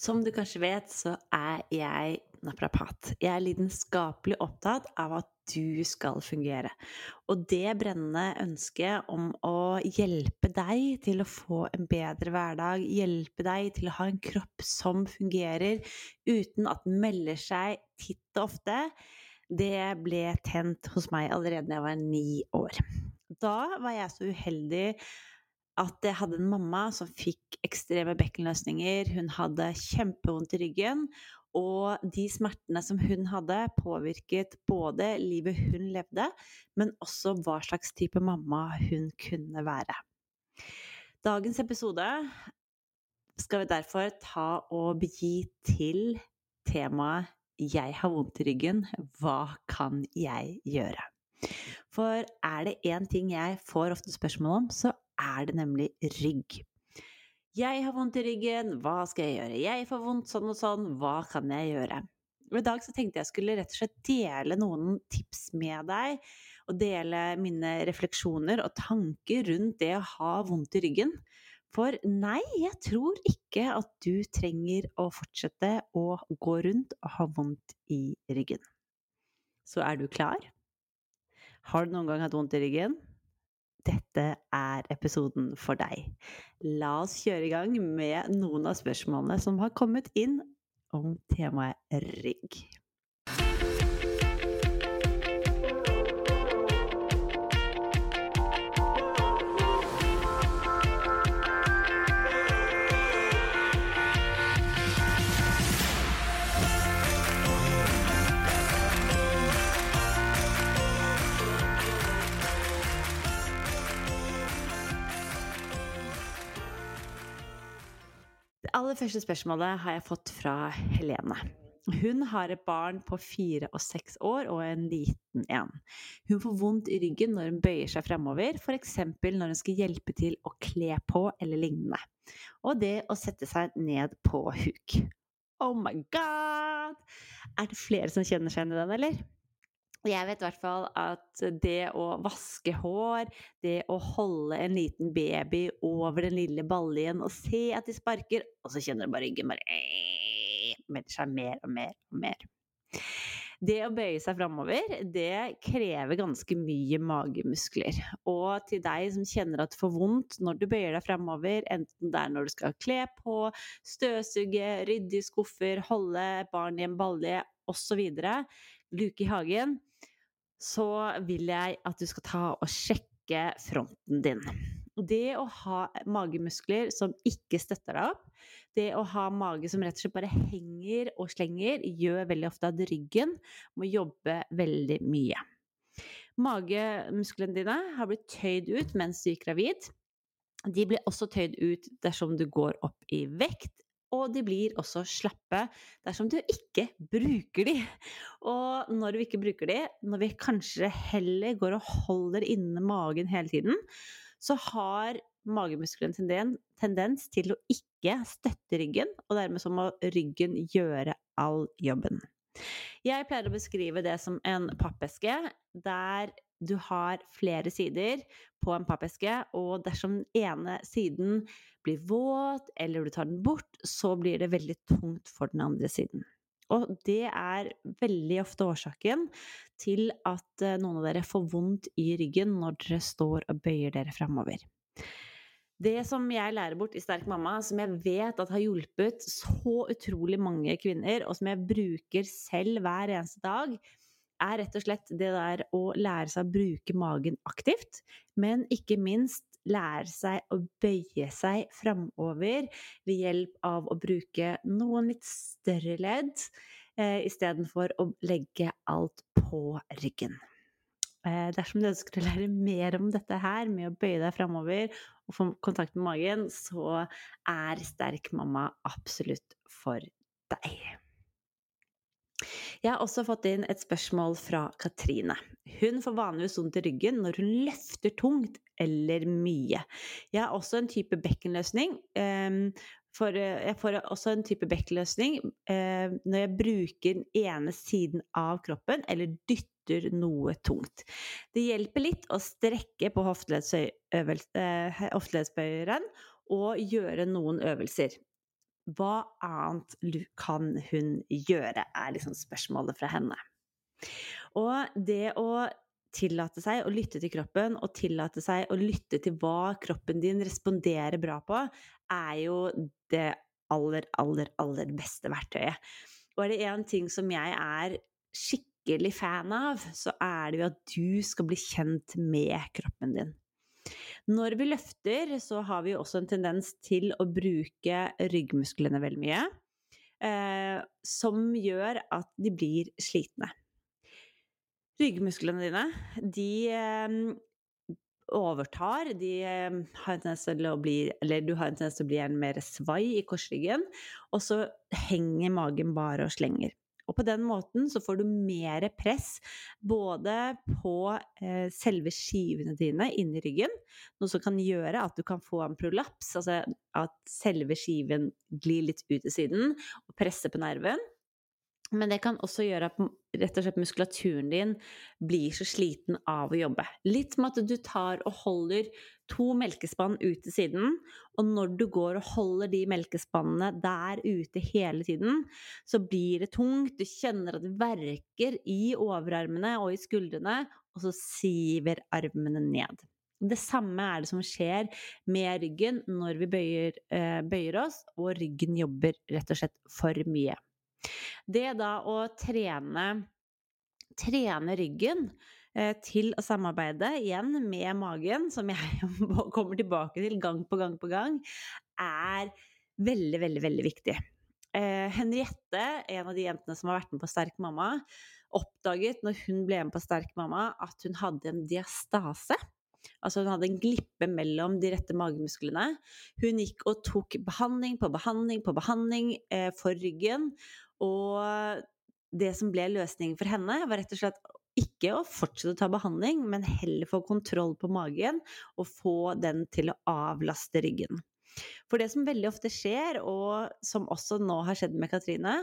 Som du kanskje vet, så er jeg naprapat. Jeg er lidenskapelig opptatt av at du skal fungere. Og det brennende ønsket om å hjelpe deg til å få en bedre hverdag, hjelpe deg til å ha en kropp som fungerer uten at den melder seg titt og ofte, det ble tent hos meg allerede da jeg var ni år. Da var jeg så uheldig at jeg hadde en mamma som fikk ekstreme bekkenløsninger. Hun hadde kjempevondt i ryggen. Og de smertene som hun hadde, påvirket både livet hun levde, men også hva slags type mamma hun kunne være. Dagens episode skal vi derfor ta og begi til temaet 'Jeg har vondt i ryggen, hva kan jeg gjøre?' For er det én ting jeg får ofte spørsmål om, så er det nemlig rygg. Jeg har vondt i ryggen, hva skal jeg gjøre? Jeg får vondt sånn og sånn, hva kan jeg gjøre? Og I dag så tenkte jeg skulle rett og slett dele noen tips med deg, og dele mine refleksjoner og tanker rundt det å ha vondt i ryggen. For nei, jeg tror ikke at du trenger å fortsette å gå rundt og ha vondt i ryggen. Så er du klar? Har du noen gang hatt vondt i ryggen? Dette er episoden for deg. La oss kjøre i gang med noen av spørsmålene som har kommet inn om temaet rygg. Aller første spørsmålet har jeg fått fra Helene. Hun har et barn på fire og seks år og en liten en. Hun får vondt i ryggen når hun bøyer seg fremover, f.eks. når hun skal hjelpe til å kle på eller lignende. Og det å sette seg ned på huk. Oh my god! Er det flere som kjenner seg igjen i den, eller? Jeg vet i hvert fall at det å vaske hår, det å holde en liten baby over den lille baljen og se at de sparker, og så kjenner du bare ryggen bare melder seg mer og mer og mer. Det å bøye seg framover, det krever ganske mye magemuskler. Og til deg som kjenner at det får vondt når du bøyer deg framover, enten det er når du skal kle på, støvsuge, rydde i skuffer, holde barn i en balje osv., luke i hagen, så vil jeg at du skal ta og sjekke fronten din. Det å ha magemuskler som ikke støtter deg opp, det å ha mage som rett og slett bare henger og slenger, gjør veldig ofte at ryggen må jobbe veldig mye. Magemusklene dine har blitt tøyd ut mens du gikk gravid. De blir også tøyd ut dersom du går opp i vekt og de blir også slappe dersom du ikke bruker de. Og når vi ikke bruker de, når vi kanskje heller går og holder inne magen hele tiden, så har magemuskelen tendens, tendens til å ikke støtte ryggen, og dermed så må ryggen gjøre all jobben. Jeg pleier å beskrive det som en pappeske der du har flere sider på en pappeske, og dersom den ene siden blir våt, eller du tar den bort, så blir det veldig tungt for den andre siden. Og det er veldig ofte årsaken til at eh, noen av dere får vondt i ryggen når dere står og bøyer dere framover. Det som jeg lærer bort i Sterk mamma, som jeg vet at har hjulpet så utrolig mange kvinner, og som jeg bruker selv hver eneste dag, er rett og slett det der å lære seg å bruke magen aktivt, men ikke minst lære seg å bøye seg framover ved hjelp av å bruke noen litt større ledd eh, istedenfor å legge alt på ryggen. Eh, dersom du ønsker å lære mer om dette her, med å bøye deg framover og få kontakt med magen, så er Sterk mamma absolutt for deg. Jeg har også fått inn et spørsmål fra Katrine. Hun får vanligvis vondt i ryggen når hun løfter tungt eller mye. Jeg har også en type bekkenløsning. Ehm, for jeg får også en type bekkenløsning ehm, når jeg bruker den ene siden av kroppen eller dytter noe tungt. Det hjelper litt å strekke på eh, hofteleddsbøyeren og gjøre noen øvelser. Hva annet kan hun gjøre, er liksom spørsmålet fra henne. Og det å tillate seg å lytte til kroppen, og tillate seg å lytte til hva kroppen din responderer bra på, er jo det aller, aller, aller beste verktøyet. Og er det én ting som jeg er skikkelig fan av, så er det jo at du skal bli kjent med kroppen din. Når vi løfter, så har vi også en tendens til å bruke ryggmusklene veldig mye. Eh, som gjør at de blir slitne. Ryggmusklene dine, de eh, overtar. De eh, har en tendens til å bli Eller du har en tendens til å bli en mer svai i korsryggen, og så henger magen bare og slenger. Og på den måten så får du mer press både på eh, selve skivene dine inni ryggen, noe som kan gjøre at du kan få en prolaps, altså at selve skiven glir litt ut til siden og presser på nerven. Men det kan også gjøre at rett og slett muskulaturen din blir så sliten av å jobbe. Litt som at du tar og holder to melkespann ut til siden, og når du går og holder de melkespannene der ute hele tiden, så blir det tungt, du kjenner at det verker i overarmene og i skuldrene, og så siver armene ned. Det samme er det som skjer med ryggen når vi bøyer, eh, bøyer oss, og ryggen jobber rett og slett for mye. Det da å trene, trene ryggen til å samarbeide igjen med magen, som jeg kommer tilbake til gang på gang på gang, er veldig, veldig, veldig viktig. Eh, Henriette, en av de jentene som har vært med på Sterk mamma, oppdaget når hun ble med på Sterk mamma, at hun hadde en diastase. Altså hun hadde en glippe mellom de rette magemusklene. Hun gikk og tok behandling på behandling på behandling eh, for ryggen. Og det som ble løsningen for henne, var rett og slett ikke å fortsette å ta behandling, men heller få kontroll på magen og få den til å avlaste ryggen. For det som veldig ofte skjer, og som også nå har skjedd med Katrine,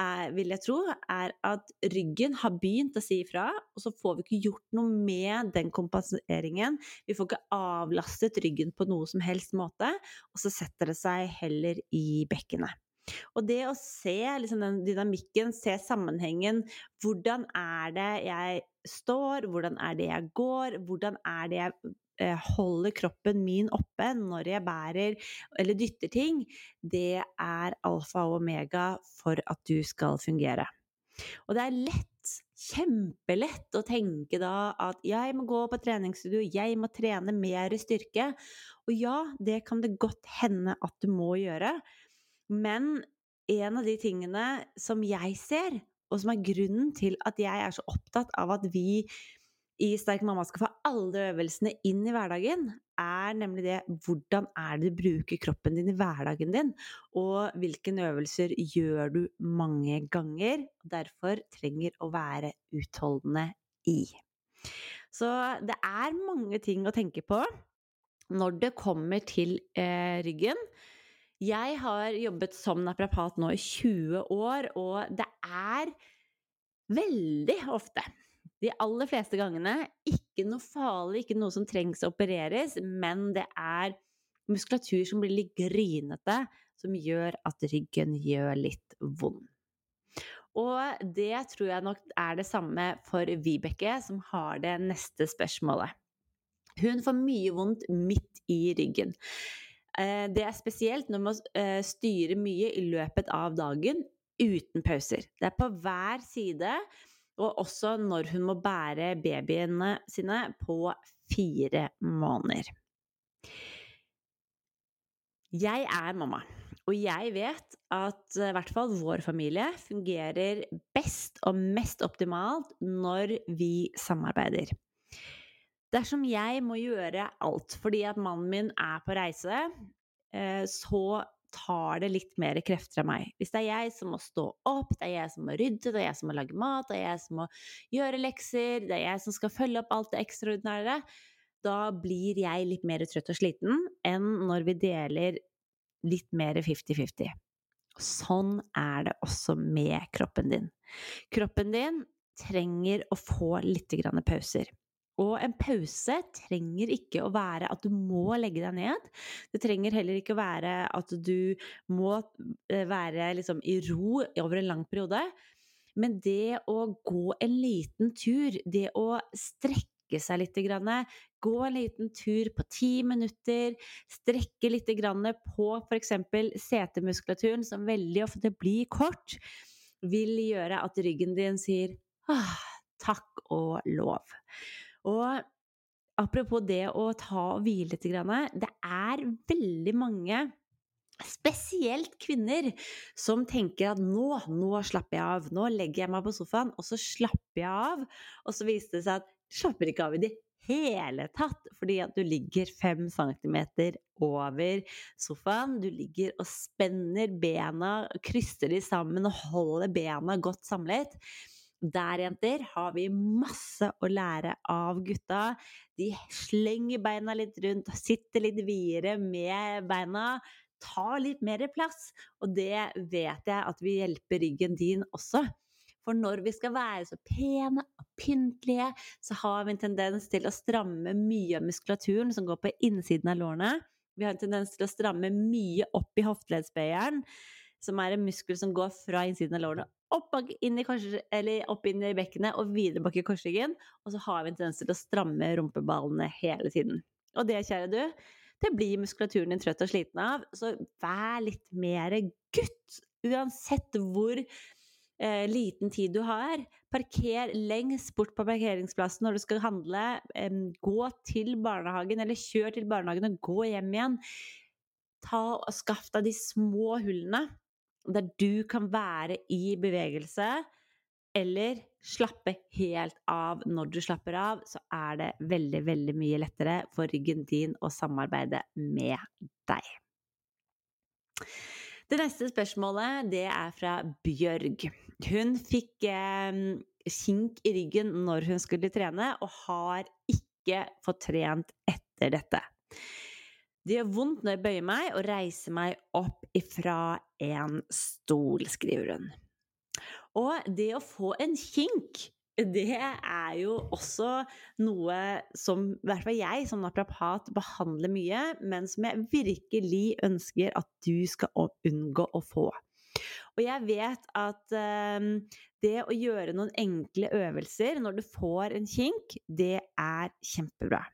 er, vil jeg tro, er at ryggen har begynt å si ifra, og så får vi ikke gjort noe med den kompenseringen. Vi får ikke avlastet ryggen på noe som helst måte, og så setter det seg heller i bekkenet. Og det å se liksom den dynamikken, se sammenhengen Hvordan er det jeg står? Hvordan er det jeg går? Hvordan er det jeg eh, holder kroppen min oppe når jeg bærer eller dytter ting? Det er alfa og omega for at du skal fungere. Og det er lett, kjempelett å tenke da at jeg må gå på treningsstudio, jeg må trene mer styrke. Og ja, det kan det godt hende at du må gjøre, men en av de tingene som jeg ser, og som er grunnen til at jeg er så opptatt av at vi i Sterk mamma skal få alle øvelsene inn i hverdagen, er nemlig det hvordan er det du bruker kroppen din i hverdagen din, og hvilke øvelser gjør du mange ganger, og derfor trenger å være utholdende i. Så det er mange ting å tenke på når det kommer til eh, ryggen. Jeg har jobbet som naprapat nå i 20 år, og det er veldig ofte, de aller fleste gangene, ikke noe farlig, ikke noe som trengs å opereres, men det er muskulatur som blir litt grinete, som gjør at ryggen gjør litt vond. Og det tror jeg nok er det samme for Vibeke, som har det neste spørsmålet. Hun får mye vondt midt i ryggen. Eh, det er spesielt når man eh, styrer mye i løpet av dagen uten pauser. Det er på hver side, og også når hun må bære babyene sine på fire måneder. Jeg er mamma, og jeg vet at eh, i hvert fall vår familie fungerer best og mest optimalt når vi samarbeider. Dersom jeg må gjøre alt fordi at mannen min er på reise, eh, så tar det litt mer krefter av meg. Hvis det er jeg som må stå opp, det er jeg som må rydde, det er jeg som må lage mat, det er jeg som må gjøre lekser, det er jeg som skal følge opp alt det ekstraordinære, da blir jeg litt mer trøtt og sliten enn når vi deler litt mer 50-50. Sånn er det også med kroppen din. Kroppen din trenger å få litt pauser. Og en pause trenger ikke å være at du må legge deg ned. Det trenger heller ikke å være at du må eh, være liksom i ro over en lang periode. Men det å gå en liten tur, det å strekke seg litt, gå en liten tur på ti minutter, strekke litt på f.eks. setemuskulaturen, som veldig ofte blir kort, vil gjøre at ryggen din sier ah, takk og lov. Og apropos det å ta og hvile litt, det er veldig mange Spesielt kvinner som tenker at nå, nå slapper jeg av. Nå legger jeg meg på sofaen, og så slapper jeg av. Og så viste det seg at du slapper ikke av i det hele tatt, fordi at du ligger fem centimeter over sofaen. Du ligger og spenner bena, krysser de sammen og holder bena godt samlet. Der, jenter, har vi masse å lære av gutta. De slenger beina litt rundt, sitter litt videre med beina. tar litt mer plass. Og det vet jeg at vil hjelpe ryggen din også. For når vi skal være så pene og pyntelige, så har vi en tendens til å stramme mye av muskulaturen som går på innsiden av lårene. Vi har en tendens til å stramme mye opp i hofteleddsbøyeren, som er en muskel som går fra innsiden av lårene opp, inn i, inn i bekkenet og videre bak i korsryggen. Og så har vi en tendens til å stramme rumpeballene hele tiden. Og det, kjære du, det blir muskulaturen din trøtt og sliten av. Så vær litt mer gutt, uansett hvor eh, liten tid du har. Parker lengst bort på parkeringsplassen når du skal handle. Eh, gå til barnehagen, eller kjør til barnehagen og gå hjem igjen. Ta og Skaff deg de små hullene der du kan være i bevegelse, eller slappe helt av når du slapper av, så er det veldig, veldig mye lettere for ryggen din å samarbeide med deg. Det neste spørsmålet, det er fra Bjørg. Hun fikk eh, kink i ryggen når hun skulle trene, og har ikke fått trent etter dette. Det gjør vondt når jeg bøyer meg og reiser meg opp ifra en stol, skriver hun. Og det å få en kink, det er jo også noe som i hvert fall jeg som naprapat behandler mye, men som jeg virkelig ønsker at du skal unngå å få. Og jeg vet at um, det å gjøre noen enkle øvelser når du får en kink, det er kjempebra.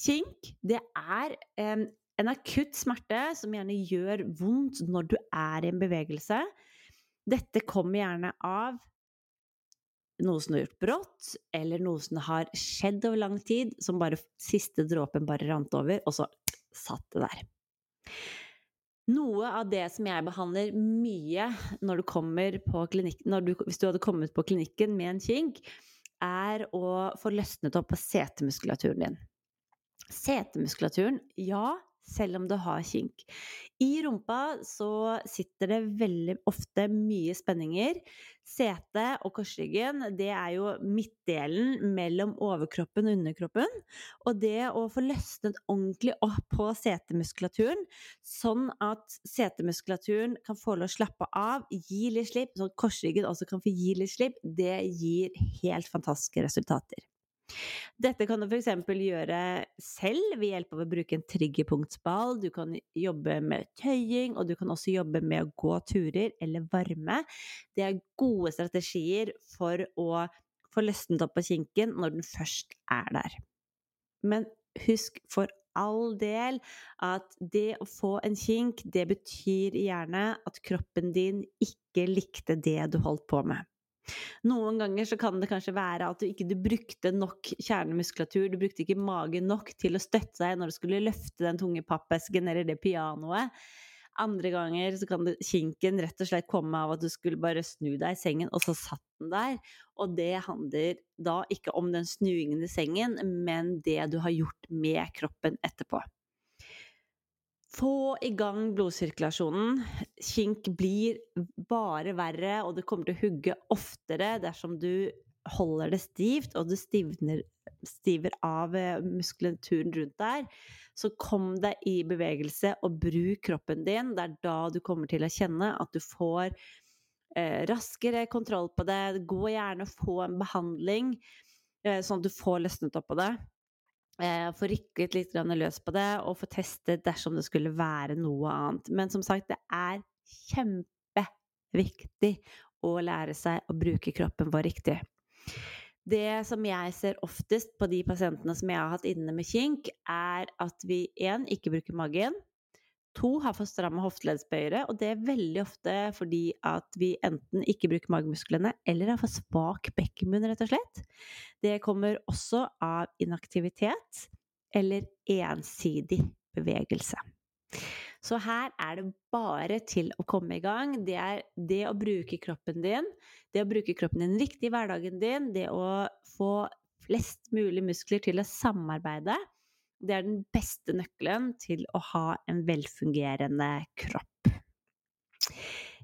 Kink, det er en, en akutt smerte som gjerne gjør vondt når du er i en bevegelse. Dette kommer gjerne av noe som har gjort brått, eller noe som har skjedd over lang tid, som bare siste dråpen bare rant over, og så satt det der. Noe av det som jeg behandler mye når du kommer på klinikken, du, hvis du hadde kommet på klinikken med en kink, er å få løsnet opp på setemuskulaturen din. Setemuskulaturen, ja, selv om du har kink. I rumpa så sitter det veldig ofte mye spenninger. Setet og korsryggen, det er jo midtdelen mellom overkroppen og underkroppen. Og det å få løsnet ordentlig opp på setemuskulaturen, sånn at setemuskulaturen kan få lov å slappe av, gi litt slipp, sånn at korsryggen også kan få gi litt slipp, det gir helt fantastiske resultater. Dette kan du f.eks. gjøre selv ved hjelp av å bruke en triggerpunktsball. Du kan jobbe med tøying, og du kan også jobbe med å gå turer eller varme. Det er gode strategier for å få løsnet opp på kinken når den først er der. Men husk for all del at det å få en kink, det betyr gjerne at kroppen din ikke likte det du holdt på med. Noen ganger så kan det kanskje være at du ikke du brukte nok kjernemuskulatur, du brukte ikke magen nok til å støtte deg når du skulle løfte den tunge pappesken eller det pianoet. Andre ganger så kan det, kinken rett og slett komme av at du skulle bare snu deg i sengen, og så satt den der. Og det handler da ikke om den snuingen i sengen, men det du har gjort med kroppen etterpå. Få i gang blodsirkulasjonen. Kink blir bare verre, og det kommer til å hugge oftere dersom du holder det stivt, og du stivner, stiver av eh, muskulaturen rundt der. Så kom deg i bevegelse, og bruk kroppen din. Det er da du kommer til å kjenne at du får eh, raskere kontroll på det. Gå gjerne og få en behandling eh, sånn at du får løsnet opp på det. Eh, få rykket litt løs på det, og få testet dersom det skulle være noe annet. Men som sagt, det er kjempeviktig å lære seg å bruke kroppen vår riktig. Det som jeg ser oftest på de pasientene som jeg har hatt inne med kink, er at vi én ikke bruker magen. To har for stramme hofteleddsbøyere, og det er veldig ofte fordi at vi enten ikke bruker magemusklene eller har for svak bekkenbunn, rett og slett. Det kommer også av inaktivitet eller ensidig bevegelse. Så her er det bare til å komme i gang. Det er det å bruke kroppen din, det å bruke kroppen din riktig i hverdagen din, det å få flest mulig muskler til å samarbeide det er den beste nøkkelen til å ha en velfungerende kropp.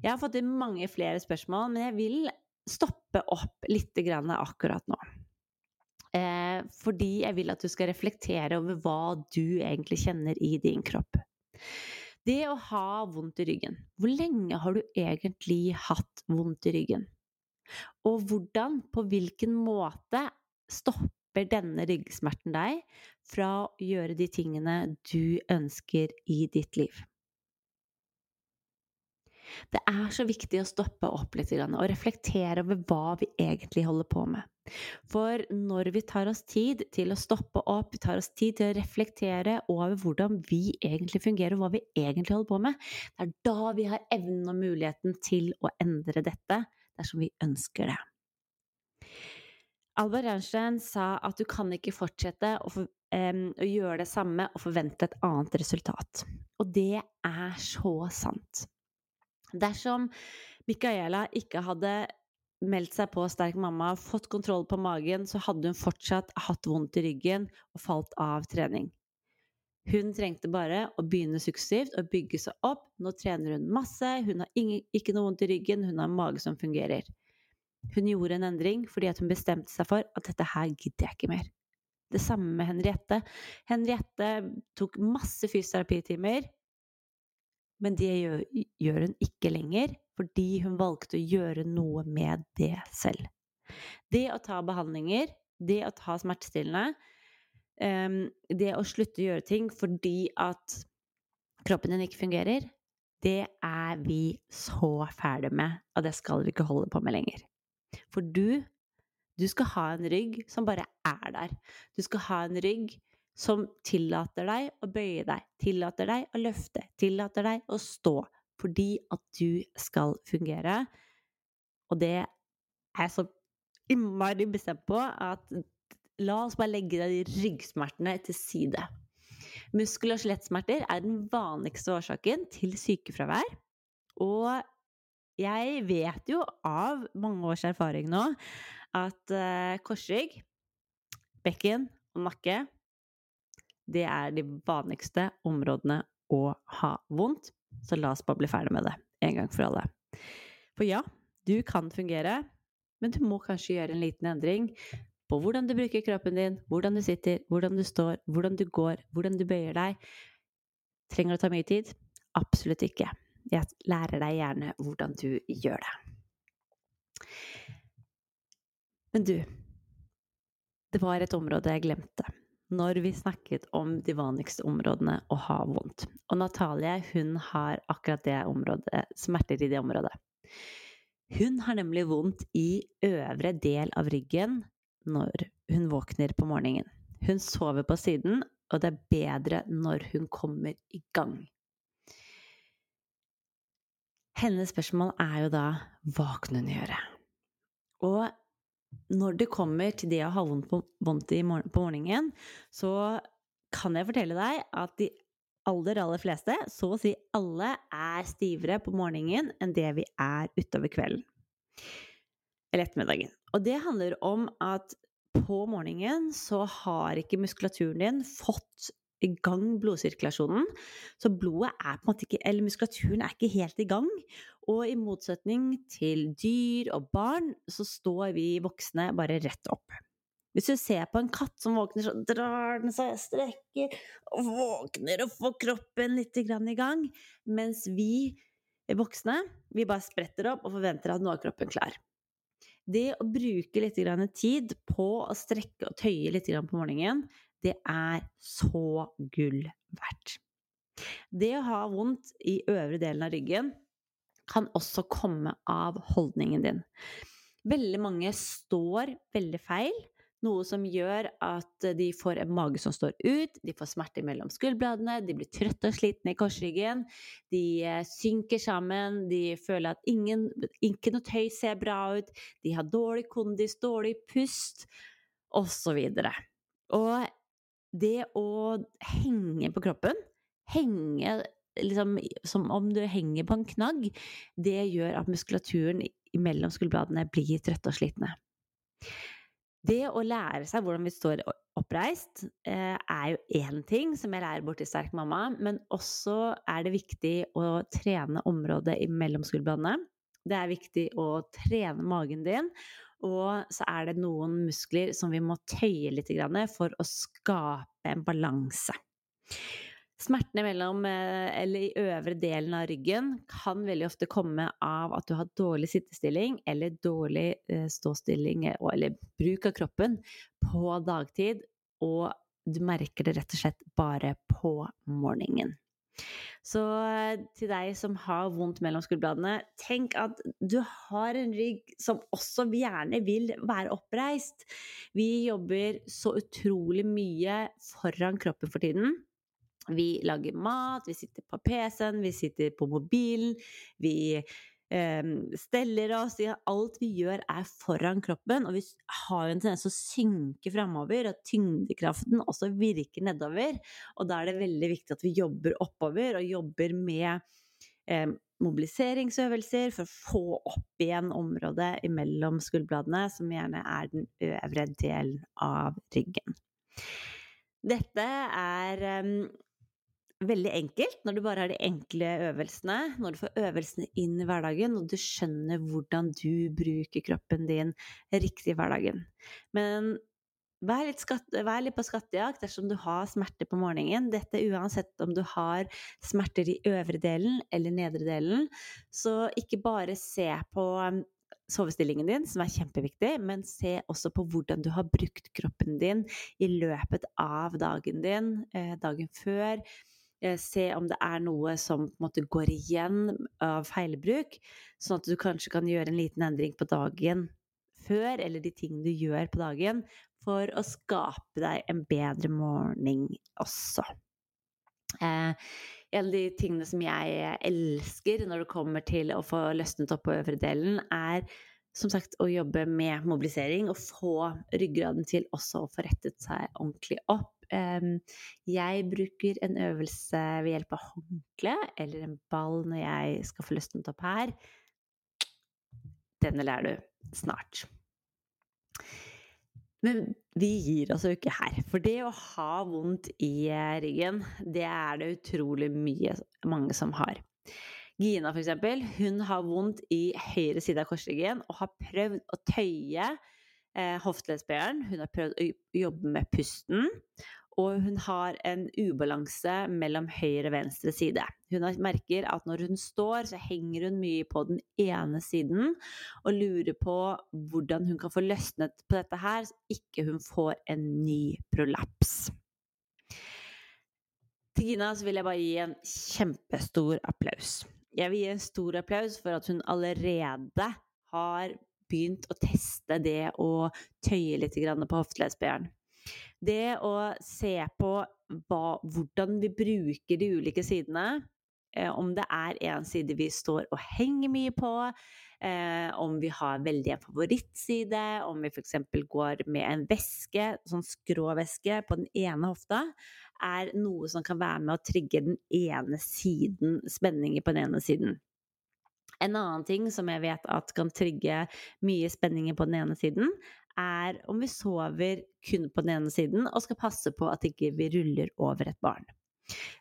Jeg har fått inn mange flere spørsmål, men jeg vil stoppe opp litt akkurat nå. Eh, fordi jeg vil at du skal reflektere over hva du egentlig kjenner i din kropp. Det å ha vondt i ryggen. Hvor lenge har du egentlig hatt vondt i ryggen? Og hvordan, på hvilken måte, stopper denne ryggsmerten deg fra å gjøre de tingene du ønsker i ditt liv. Det er så viktig å stoppe opp litt og reflektere over hva vi egentlig holder på med. For når vi tar oss tid til å stoppe opp, vi tar oss tid til å reflektere over hvordan vi egentlig fungerer, og hva vi egentlig holder på med, det er da vi har evnen og muligheten til å endre dette dersom vi ønsker det. Albert Einstein sa at du kan ikke fortsette å, um, gjøre det samme og forvente et annet resultat. Og det er så sant. Dersom Micaela ikke hadde meldt seg på Sterk mamma, fått kontroll på magen, så hadde hun fortsatt hatt vondt i ryggen og falt av trening. Hun trengte bare å begynne suksessivt og bygge seg opp. Nå trener hun masse, hun har ikke noe vondt i ryggen, hun har en mage som fungerer. Hun gjorde en endring fordi hun bestemte seg for at dette her gidder jeg ikke mer. Det samme med Henriette. Henriette tok masse fysioterapitimer, men det gjør, gjør hun ikke lenger fordi hun valgte å gjøre noe med det selv. Det å ta behandlinger, det å ta smertestillende, um, det å slutte å gjøre ting fordi at kroppen din ikke fungerer, det er vi så ferdig med, og det skal vi ikke holde på med lenger. For du, du skal ha en rygg som bare er der. Du skal ha en rygg som tillater deg å bøye deg, tillater deg å løfte, tillater deg å stå. Fordi at du skal fungere. Og det er jeg så innmari bestemt på at la oss bare legge de ryggsmertene til side. Muskel- og skjelettsmerter er den vanligste årsaken til sykefravær. Og jeg vet jo av mange års erfaring nå at uh, korsrygg, bekken og nakke det er de vanligste områdene å ha vondt. Så la oss bare bli ferdig med det en gang for alle. For ja, du kan fungere, men du må kanskje gjøre en liten endring på hvordan du bruker kroppen din, hvordan du sitter, hvordan du står, hvordan du går, hvordan du bøyer deg. Trenger det å ta mye tid? Absolutt ikke. Jeg lærer deg gjerne hvordan du gjør det. Men du, det var et område jeg glemte når vi snakket om de vanligste områdene å ha vondt. Og Natalie hun har akkurat det området, smerter i det området. Hun har nemlig vondt i øvre del av ryggen når hun våkner på morgenen. Hun sover på siden, og det er bedre når hun kommer i gang. Hennes spørsmål er jo da hva kan hun gjøre? Og når det kommer til det å ha vondt på, morgenen, så kan jeg fortelle deg at de aller, aller fleste, så å si alle, er stivere på morgenen enn det vi er utover kvelden. Eller ettermiddagen. Og det handler om at på morgenen så har ikke muskulaturen din fått i gang blodsirkulasjonen. Så blodet er på en måte ikke Eller muskulaturen er ikke helt i gang. Og i motsetning til dyr og barn, så står vi voksne bare rett opp. Hvis du ser på en katt som våkner, så drar den seg, strekker og våkner og får kroppen litt i gang. Mens vi voksne, vi bare spretter opp og forventer at nå er kroppen klar. Det å bruke litt tid på å strekke og tøye litt på morgenen, det er så gull verdt. Det å ha vondt i øvre delen av ryggen kan også komme av holdningen din. Veldig mange står veldig feil, noe som gjør at de får en mage som står ut, de får smerter mellom skulderbladene, de blir trøtte og slitne i korsryggen, de eh, synker sammen, de føler at ingen, ikke noe tøy ser bra ut, de har dårlig kondis, dårlig pust, osv. Og, og det å henge på kroppen, henge liksom som om du henger på en knagg, det gjør at muskulaturen mellom skulderbladene blir trøtte og slitne. Det å lære seg hvordan vi står oppreist, eh, er jo én ting som jeg lærer bort til Sterk mamma, men også er det viktig å trene området mellom skulderbladene. Det er viktig å trene magen din, og så er det noen muskler som vi må tøye litt for å skape en balanse. Smertene mellom, eh, eller i øvre delen av ryggen kan veldig ofte komme av at du har dårlig sittestilling eller dårlig eh, ståstilling eller bruk av kroppen på dagtid, og du merker det rett og slett bare på morgenen. Så eh, til deg som har vondt mellom skulderbladene, tenk at du har en rygg som også gjerne vil være oppreist. Vi jobber så utrolig mye foran kroppen for tiden. Vi lager mat, vi sitter på PC-en, vi sitter på mobilen, vi eh, steller oss Alt vi gjør, er foran kroppen, og vi har jo en tendens til å synke framover, og tyngdekraften også virker nedover. Og da er det veldig viktig at vi jobber oppover, og jobber med eh, mobiliseringsøvelser for å få opp igjen området imellom skulderbladene, som gjerne er den øvre delen av ryggen. Dette er um, veldig enkelt når du bare har de enkle øvelsene, når du får øvelsene inn i hverdagen, og du skjønner hvordan du bruker kroppen din riktig i hverdagen. Men vær litt, skatt, vær litt, på skattejakt dersom du har smerter på morgenen. Dette uansett om du har smerter i øvre delen eller nedre delen. Så ikke bare se på um, sovestillingen din, som er kjempeviktig, men se også på hvordan du har brukt kroppen din i løpet av dagen din, eh, dagen før se om det er noe som måte går igjen av feilbruk, sånn at du kanskje kan gjøre en liten endring på dagen før, eller de tingene du gjør på dagen, for å skape deg en bedre morgen også. Eh, en av de tingene som jeg elsker når det kommer til å få løsnet opp på øvre delen, er som sagt å jobbe med mobilisering og få ryggraden til også å få rettet seg ordentlig opp jeg bruker en øvelse ved hjelp av håndkle eller en ball når jeg skal få løsnet opp her. Denne lærer du snart. Men vi gir oss jo ikke her. For det å ha vondt i eh, ryggen, det er det utrolig mye mange som har. Gina, for eksempel, hun har vondt i høyre side av korsryggen og har prøvd å tøye eh, hofteleddsbøyeren. Hun har prøvd å jobbe med pusten. Og hun har en ubalanse mellom høyre og venstre side. Hun merker at når hun står, så henger hun mye på den ene siden og lurer på hvordan hun kan få løsnet på dette her, så ikke hun får en ny prolaps. Til Gina vil jeg bare gi en kjempestor applaus. Jeg vil gi en stor applaus for at hun allerede har begynt å teste det å tøye litt på hofteleddsbøyeren. Det å se på hva, hvordan vi bruker de ulike sidene, eh, om det er en side vi står og henger mye på, eh, om vi har veldig en favorittside, om vi f.eks. går med en væske, sånn skrå veske, på den ene hofta, er noe som kan være med å trigge den ene siden, spenninger på den ene siden. En annen ting som jeg vet at kan trigge mye spenninger på den ene siden, er om vi sover kun på den ene siden og skal passe på at ikke vi ikke ruller over et barn.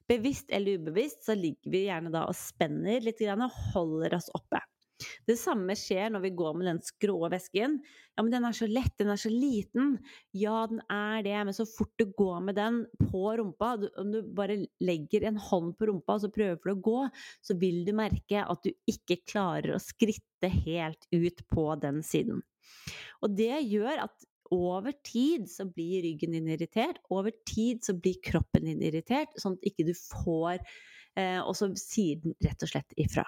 Bevisst eller ubevisst så ligger vi gjerne da og spenner litt og holder oss oppe. Det samme skjer når vi går med den skrå vesken. Ja, men den er så lett, den er så liten. Ja, den er det, men så fort du går med den på rumpa, om du bare legger en hånd på rumpa og så prøver du å gå, så vil du merke at du ikke klarer å skritte helt ut på den siden. Og det gjør at over tid så blir ryggen din irritert, over tid så blir kroppen din irritert, sånn at ikke du får eh, Og så sier den rett og slett ifra.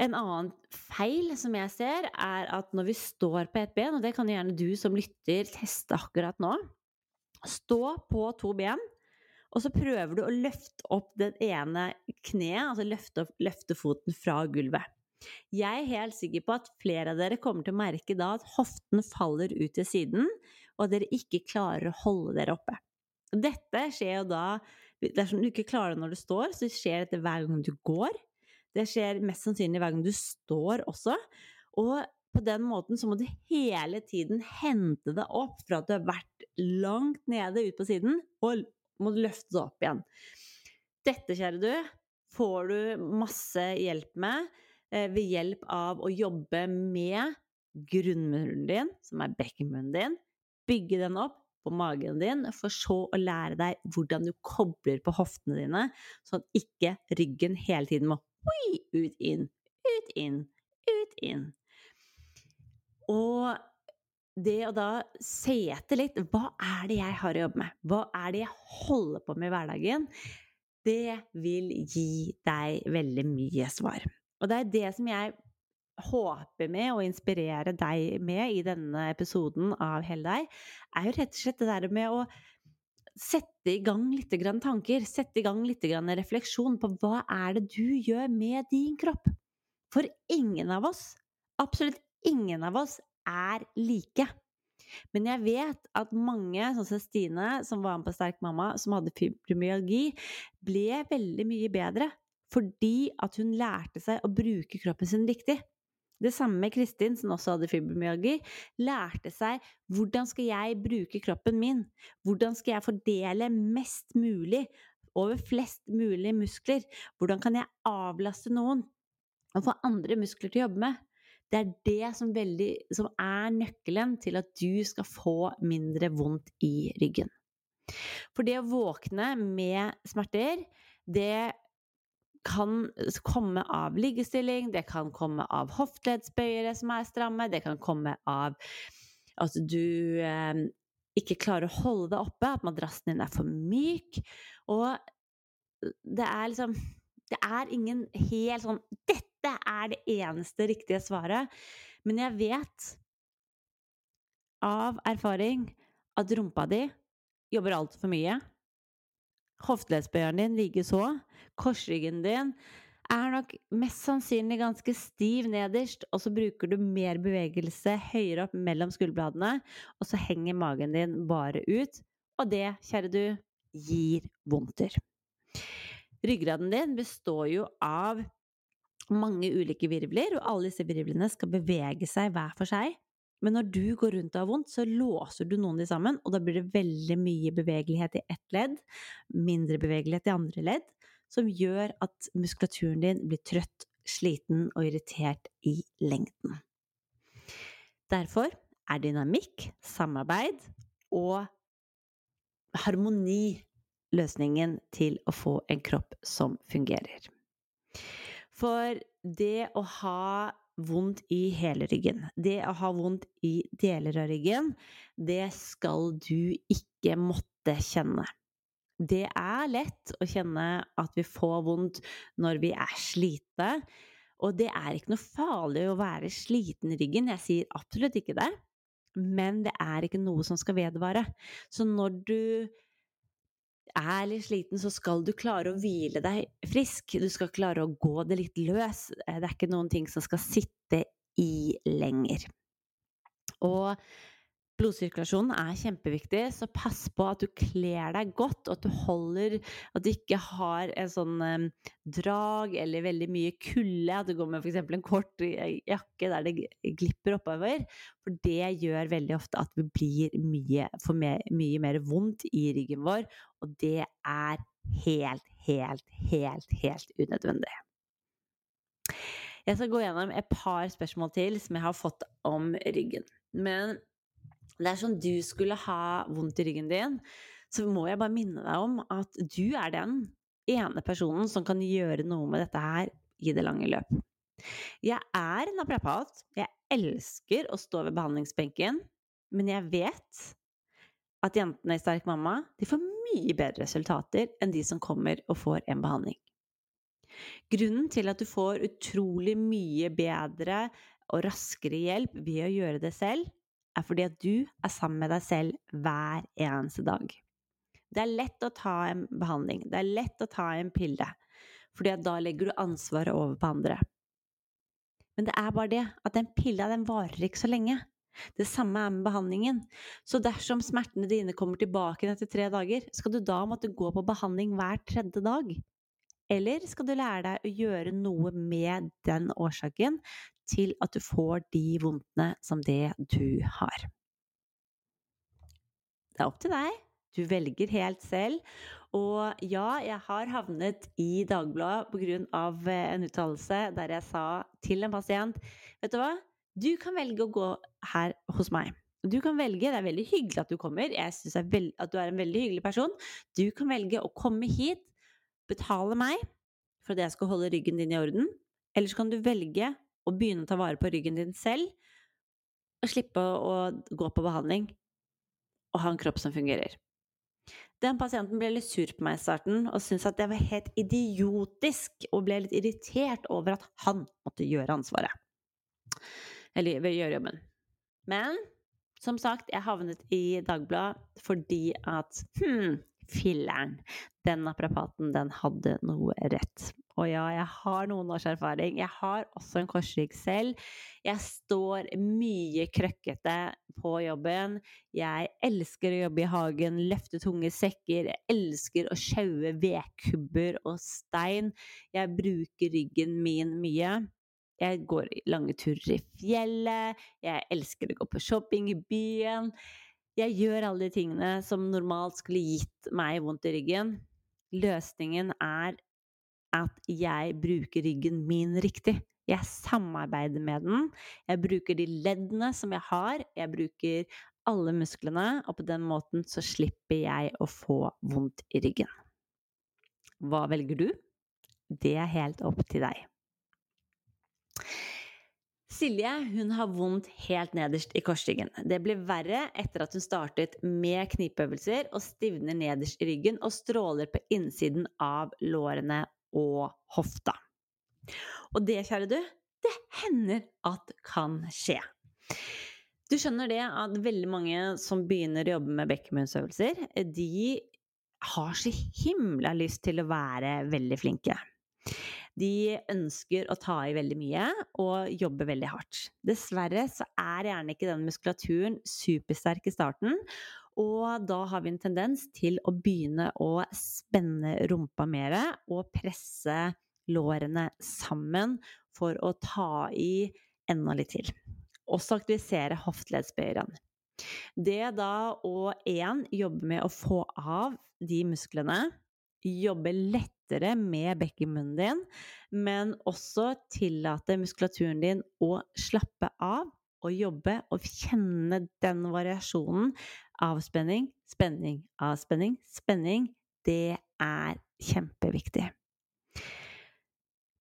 En annen feil som jeg ser, er at når vi står på ett ben, og det kan gjerne du som lytter teste akkurat nå Stå på to ben, og så prøver du å løfte opp det ene kneet, altså løfte, løfte foten fra gulvet. Jeg er helt sikker på at flere av dere kommer til å merke da at hoften faller ut til siden, og at dere ikke klarer å holde dere oppe. Dette skjer jo da Dersom du ikke klarer det når du står, så skjer dette hver gang du går. Det skjer mest sannsynlig hver gang du står også. Og på den måten så må du hele tiden hente deg opp fra at du har vært langt nede ut på siden, og må løfte deg opp igjen. Dette, kjære du, får du masse hjelp med eh, ved hjelp av å jobbe med grunnmuren din, som er bekkenmunnen din, bygge den opp på magen din, for så å lære deg hvordan du kobler på hoftene dine, sånn at ikke ryggen hele tiden må Oi, ut, inn, ut, inn, ut, inn. Og det å da se etter litt Hva er det jeg har å jobbe med? Hva er det jeg holder på med i hverdagen? Det vil gi deg veldig mye svar. Og det er det som jeg håper med å inspirere deg med i denne episoden av Hell deg, er jo rett og slett det der med å sette i gang litt tanker, sette i gang litt refleksjon på hva er det du gjør med din kropp? For ingen av oss, absolutt ingen av oss, er like. Men jeg vet at mange, sånn som Stine, som var med på Sterk mamma, som hadde fibromyalgi, ble veldig mye bedre fordi at hun lærte seg å bruke kroppen sin riktig. Det samme med Kristin, som også hadde fibromyalgi, lærte seg hvordan skal jeg bruke kroppen min? Hvordan skal jeg fordele mest mulig over flest mulig muskler? Hvordan kan jeg avlaste noen og få andre muskler til å jobbe med? Det er det som, veldig, som er nøkkelen til at du skal få mindre vondt i ryggen. For det å våkne med smerter, det kan komme av liggestilling, det kan komme av hofteleddsbøyere som er stramme, det kan komme av at du eh, ikke klarer å holde deg oppe, at madrassen din er for myk. Og det er liksom Det er ingen helt sånn Dette er det eneste riktige svaret. Men jeg vet av erfaring at rumpa di jobber altfor mye. Hofteleddsbøyeren din likeså. Korsryggen din er nok mest sannsynlig ganske stiv nederst, og så bruker du mer bevegelse høyere opp mellom skulderbladene, og så henger magen din bare ut. Og det, kjære du, gir vondter. Ryggraden din består jo av mange ulike virvler, og alle disse virvlene skal bevege seg hver for seg. Men når du går rundt og har vondt, så låser du noen av de sammen, og da blir det veldig mye bevegelighet i ett ledd, mindre bevegelighet i andre ledd, som gjør at muskulaturen din blir trøtt, sliten og irritert i lengden. Derfor er dynamikk, samarbeid og harmoni løsningen til å få en kropp som fungerer. For det å ha vondt i hele ryggen. Det å ha vondt i deler av ryggen, det skal du ikke måtte kjenne. Det er lett å kjenne at vi får vondt når vi er slite, Og det er ikke noe farlig å være sliten i ryggen, jeg sier absolutt ikke det. Men det er ikke noe som skal vedvare. Så når du er litt sliten, så skal du klare å hvile deg frisk. Du skal klare å gå det litt løs. Eh, det er ikke noen ting som skal sitte i lenger. Og Blodsirkulasjonen er kjempeviktig, så pass på at du kler deg godt, og at du holder At du ikke har en sånn um, drag eller veldig mye kulde. At du går med f.eks. en kort jakke der det glipper oppover. For det gjør veldig ofte at vi blir mye, får mer, mye mer vondt i ryggen vår, og det er helt, helt, helt, helt unødvendig. Jeg skal gå gjennom et par spørsmål til som jeg har fått om ryggen. Men dersom du skulle ha vondt i ryggen din, så må jeg bare minne deg om at du er den ene personen som kan gjøre noe med dette her i det lange løp. Jeg er naprapat. Jeg elsker å stå ved behandlingsbenken, men jeg vet at jentene i Sterk mamma de får mye bedre resultater enn de som kommer og får en behandling. Grunnen til at du får utrolig mye bedre og raskere hjelp ved å gjøre det selv, er fordi at du er sammen med deg selv hver eneste dag. Det er lett å ta en behandling, det er lett å ta en pille, fordi at da legger du ansvaret over på andre. Men det er bare det at den pilla, den varer ikke så lenge. Det samme er med behandlingen. Så dersom smertene dine kommer tilbake etter tre dager, skal du da måtte gå på behandling hver tredje dag? Eller skal du lære deg å gjøre noe med den årsaken til at du får de vondtene som det du har? Det er opp til deg. Du velger helt selv. Og ja, jeg har havnet i Dagbladet pga. en uttalelse der jeg sa til en pasient Vet du hva? Du kan velge å gå her hos meg. Du kan velge, Det er veldig hyggelig at du kommer. Jeg syns at du er en veldig hyggelig person. Du kan velge å komme hit betale meg for at jeg skal holde ryggen din i orden, eller så kan du velge å begynne å ta vare på ryggen din selv og slippe å gå på behandling og ha en kropp som fungerer. Den pasienten ble litt sur på meg i starten og syntes at det var helt idiotisk, og ble litt irritert over at han måtte gjøre ansvaret. Eller gjøre jobben. Men som sagt, jeg havnet i Dagbladet fordi at hm, filleren. Den naprapaten, den hadde noe rett. Og ja, jeg har noen års erfaring. Jeg har også en korsrygg selv. Jeg står mye krøkkete på jobben. Jeg elsker å jobbe i hagen, løfte tunge sekker. Jeg elsker å sjaue vedkubber og stein. Jeg bruker ryggen min mye. Jeg går lange turer i fjellet. Jeg elsker å gå på shopping i byen. Jeg gjør alle de tingene som normalt skulle gitt meg vondt i ryggen. Løsningen er at jeg bruker ryggen min riktig. Jeg samarbeider med den. Jeg bruker de leddene som jeg har. Jeg bruker alle musklene, og på den måten så slipper jeg å få vondt i ryggen. Hva velger du? Det er helt opp til deg. Silje hun har vondt helt nederst i korsryggen. Det blir verre etter at hun startet med knipeøvelser og stivner nederst i ryggen og stråler på innsiden av lårene og hofta. Og det, kjære du, det hender at kan skje. Du skjønner det at veldig mange som begynner å jobbe med bekkenbunnsøvelser, de har så himla lyst til å være veldig flinke. De ønsker å ta i veldig mye og jobbe veldig hardt. Dessverre så er gjerne ikke den muskulaturen supersterk i starten, og da har vi en tendens til å begynne å spenne rumpa mer og presse lårene sammen for å ta i enda litt til. Også aktivisere hofteleddsbøyeren. Det da å én jobbe med å få av de musklene, jobbe lett lettere med bekkenmunnen din, men også tillate muskulaturen din å slappe av og jobbe og kjenne den variasjonen. Avspenning, spenning, avspenning, spenning. Det er kjempeviktig.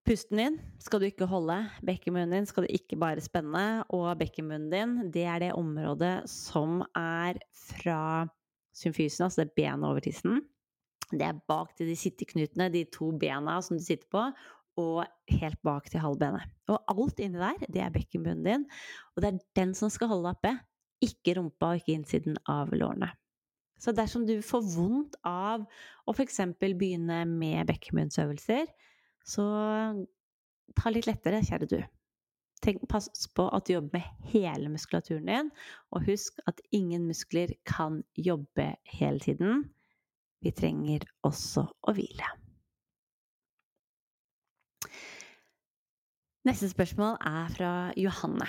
Pusten din skal du ikke holde, bekkenmunnen din skal du ikke bare spenne, og bekkenmunnen din, det er det området som er fra symfysen, altså det benet over tissen, det er bak til de sitteknutene, de to bena som du sitter på, og helt bak til halvbenet. Og alt inni der, det er bekkenbunnen din, og det er den som skal holde oppe, ikke rumpa og ikke innsiden av lårene. Så dersom du får vondt av å f.eks. begynne med bekkenbunnsøvelser, så ta litt lettere, kjære du. Tenk, pass på at du jobber med hele muskulaturen din, og husk at ingen muskler kan jobbe hele tiden. Vi trenger også å hvile. Neste spørsmål er fra Johanne.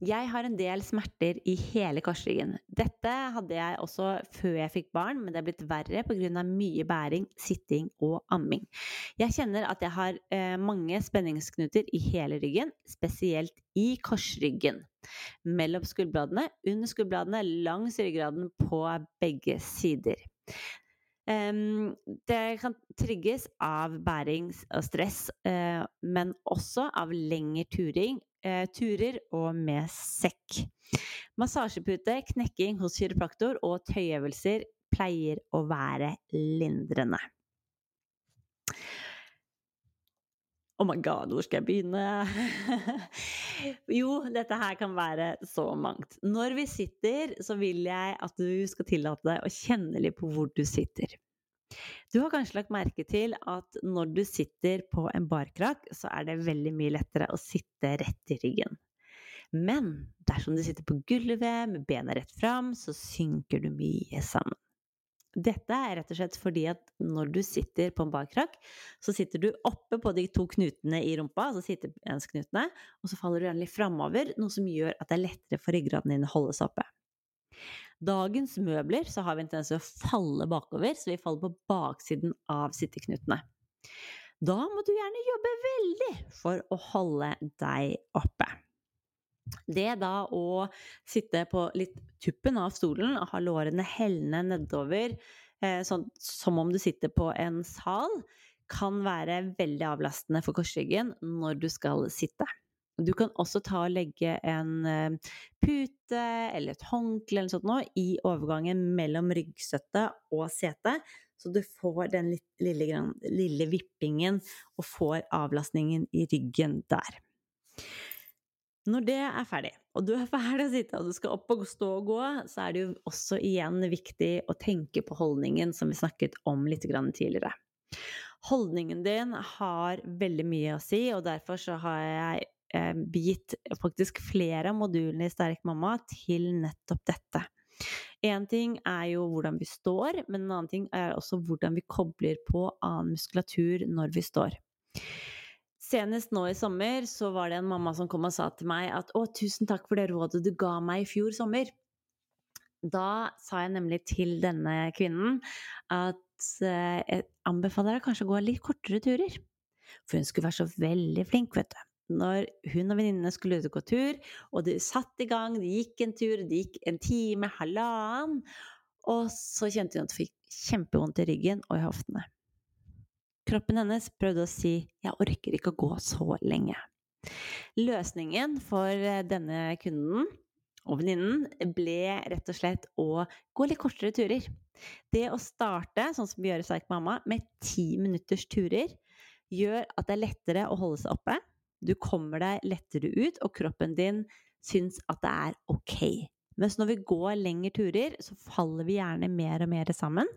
Jeg har en del smerter i hele korsryggen. Dette hadde jeg også før jeg fikk barn, men det er blitt verre pga. mye bæring, sitting og amming. Jeg kjenner at jeg har eh, mange spenningsknuter i hele ryggen, spesielt i korsryggen. Mellom skuldbladene, under skuldbladene, langs ryggraden på begge sider. Um, det kan trigges av bæring og stress, uh, men også av lengre uh, turer og med sekk. Massasjepute, knekking hos kiropraktor og tøyøvelser pleier å være lindrende. Oh my god, hvor skal jeg begynne? jo, dette her kan være så mangt. Når vi sitter, så vil jeg at du skal tillate deg å kjenne litt på hvor du sitter. Du har kanskje lagt merke til at når du sitter på en barkrakk, så er det veldig mye lettere å sitte rett i ryggen. Men dersom du sitter på gulvet med bena rett fram, så synker du mye sammen. Dette er rett og slett fordi at når du sitter på en bakkrakk, så sitter du oppe på de to knutene i rumpa, altså sittebeinsknutene, og så faller du gjerne litt framover, noe som gjør at det er lettere for ryggraden din å holde seg oppe. Dagens møbler så har vi en tendens til å falle bakover, så vi faller på baksiden av sitteknutene. Da må du gjerne jobbe veldig for å holde deg oppe. Det da å sitte på litt tuppen av stolen ha lårene hellende nedover, eh, sånn, som om du sitter på en sal, kan være veldig avlastende for korsryggen når du skal sitte. Du kan også ta og legge en eh, pute eller et håndkle eller sånt noe i overgangen mellom ryggstøtte og sete, så du får den lille, lille vippingen og får avlastningen i ryggen der. Når det er ferdig, og du er ferdig å sitte og du skal opp og stå og gå, så er det jo også igjen viktig å tenke på holdningen som vi snakket om litt tidligere. Holdningen din har veldig mye å si, og derfor så har jeg eh, gitt faktisk flere av modulene i Sterk mamma til nettopp dette. Én ting er jo hvordan vi står, men en annen ting er også hvordan vi kobler på annen muskulatur når vi står. Senest nå i sommer så var det en mamma som kom og sa til meg at å, tusen takk for det rådet du ga meg i fjor sommer. Da sa jeg nemlig til denne kvinnen at eh, jeg anbefaler deg kanskje å gå litt kortere turer. For hun skulle være så veldig flink, vet du. Når hun og venninnene skulle ut og gå tur, og de satt i gang, de gikk en tur, det gikk en time, halvannen, og så kjente hun at hun fikk kjempevondt i ryggen og i hoftene. Kroppen hennes prøvde å si 'jeg orker ikke å gå så lenge'. Løsningen for eh, denne kunden og venninnen ble rett og slett å gå litt kortere turer. Det å starte, sånn som vi gjør i Sterk mamma, med ti minutters turer, gjør at det er lettere å holde seg oppe. Du kommer deg lettere ut, og kroppen din syns at det er ok mens når vi går lengre turer, så faller vi gjerne mer og mer sammen.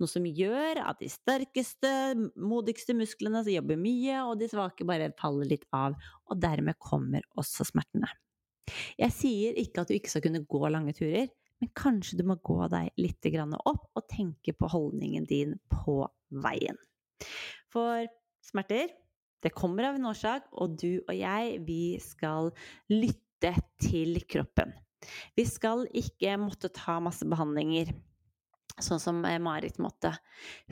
Noe som gjør at de sterkeste, modigste musklene jobber mye, og de svake bare faller litt av. Og dermed kommer også smertene. Jeg sier ikke at du ikke skal kunne gå lange turer, men kanskje du må gå deg litt opp og tenke på holdningen din på veien. For smerter, det kommer av en årsak, og du og jeg, vi skal lytte til kroppen. Vi skal ikke måtte ta masse behandlinger. Sånn som eh, Marit måtte.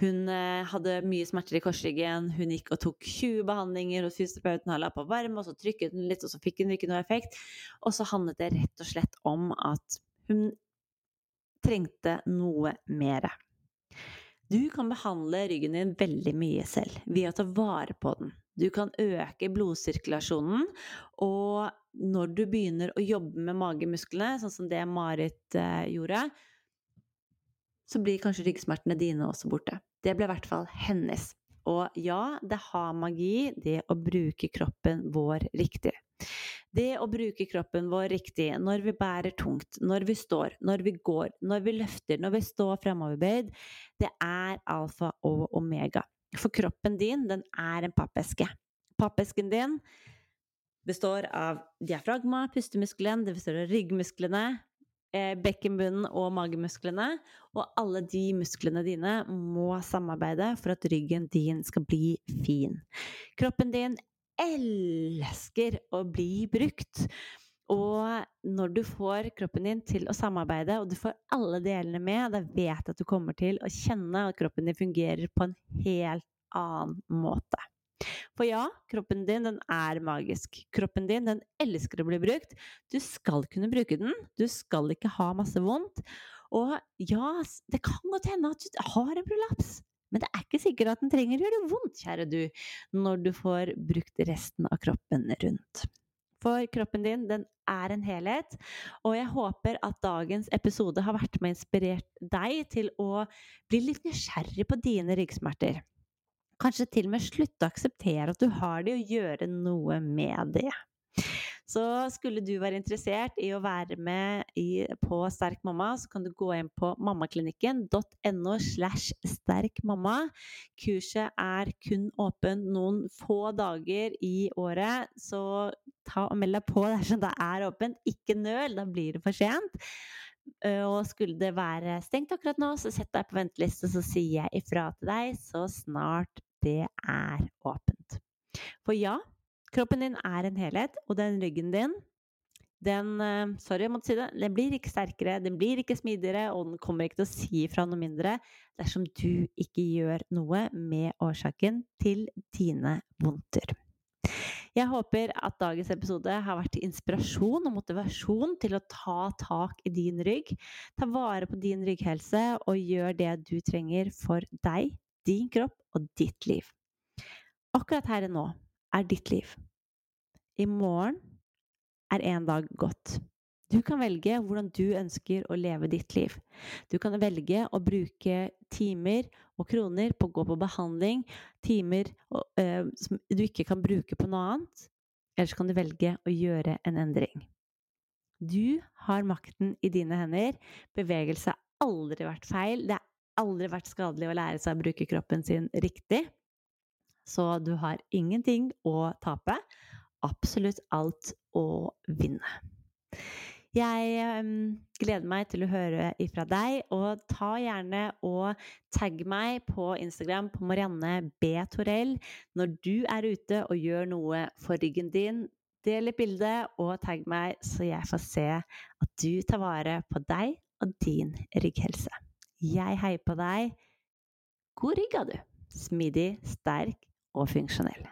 Hun eh, hadde mye smerter i korsryggen. Hun gikk og tok 20 behandlinger hos fysioterapeuten, la på varme, og så trykket hun litt, og så fikk hun ikke noe effekt. Og så handlet det rett og slett om at hun trengte noe mer. Du kan behandle ryggen din veldig mye selv ved å ta vare på den. Du kan øke blodsirkulasjonen, og når du begynner å jobbe med magemusklene, sånn som det Marit eh, gjorde, så blir kanskje ryggsmertene dine også borte. Det ble i hvert fall hennes. Og ja, det har magi, det å bruke kroppen vår riktig. Det å bruke kroppen vår riktig når vi bærer tungt, når vi står, når vi går, når vi løfter, når vi står fremoverbøyd, det er alfa og omega. For kroppen din, den er en pappeske. Pappesken din består av diafragma, pustemuskelen, det består av ryggmusklene, eh, bekkenbunnen og magemusklene. Og alle de musklene dine må samarbeide for at ryggen din skal bli fin. Kroppen din elsker å bli brukt. Og når du får kroppen din til å samarbeide, og du får alle delene med, da vet jeg at du kommer til å kjenne at kroppen din fungerer på en helt annen måte. For ja, kroppen din den er magisk. Kroppen din den elsker å bli brukt. Du skal kunne bruke den. Du skal ikke ha masse vondt. Og ja, det kan godt hende at du har en prolaps. Men det er ikke sikkert at den trenger å gjøre vondt, kjære du, når du får brukt resten av kroppen rundt. For kroppen din, den er en helhet. Og jeg håper at dagens episode har vært med og inspirert deg til å bli litt nysgjerrig på dine ryggsmerter. Kanskje til og med slutte å akseptere at du har det, og gjøre noe med det. Så skulle du være interessert i å være med i, på Sterk mamma, så kan du gå inn på mammaklinikken.no slash sterkmamma. Kurset er kun åpen noen få dager i året, så ta og meld deg på dersom det er åpent. Ikke nøl, da blir det for sent. Eh, og skulle det være stengt akkurat nå, så sett deg på venteliste, så sier jeg ifra til deg så snart det er åpent. For ja, kroppen din er en helhet, og den ryggen din den eh, Sorry, jeg måtte si det. Den blir ikke sterkere, den blir ikke smidigere, og den kommer ikke til å si ifra noe mindre dersom du ikke gjør noe med årsaken til dine vondter. Jeg håper at dagens episode har vært inspirasjon og motivasjon til å ta tak i din rygg. Ta vare på din rygghelse og gjør det du trenger for deg, din kropp og ditt liv. Akkurat her og nå er ditt liv. I morgen er en dag gått. Du kan velge hvordan du ønsker å leve ditt liv. Du kan velge å bruke timer og kroner på å gå på behandling, timer uh, som du ikke kan bruke på noe annet. Eller så kan du velge å gjøre en endring. Du har makten i dine hender. Bevegelse har aldri vært feil. Det har aldri vært skadelig å lære seg å bruke kroppen sin riktig. Så du har ingenting å tape. Absolutt alt å vinne. Jeg um, gleder meg til å høre ifra deg, og ta gjerne og tagg meg på Instagram på Marianne B. Torell når du er ute og gjør noe for ryggen din. Del et bilde og tagg meg, så jeg får se at du tar vare på deg og din rygghelse. Jeg heier på deg. God rygg, har du! Smidig, sterk og funksjonell.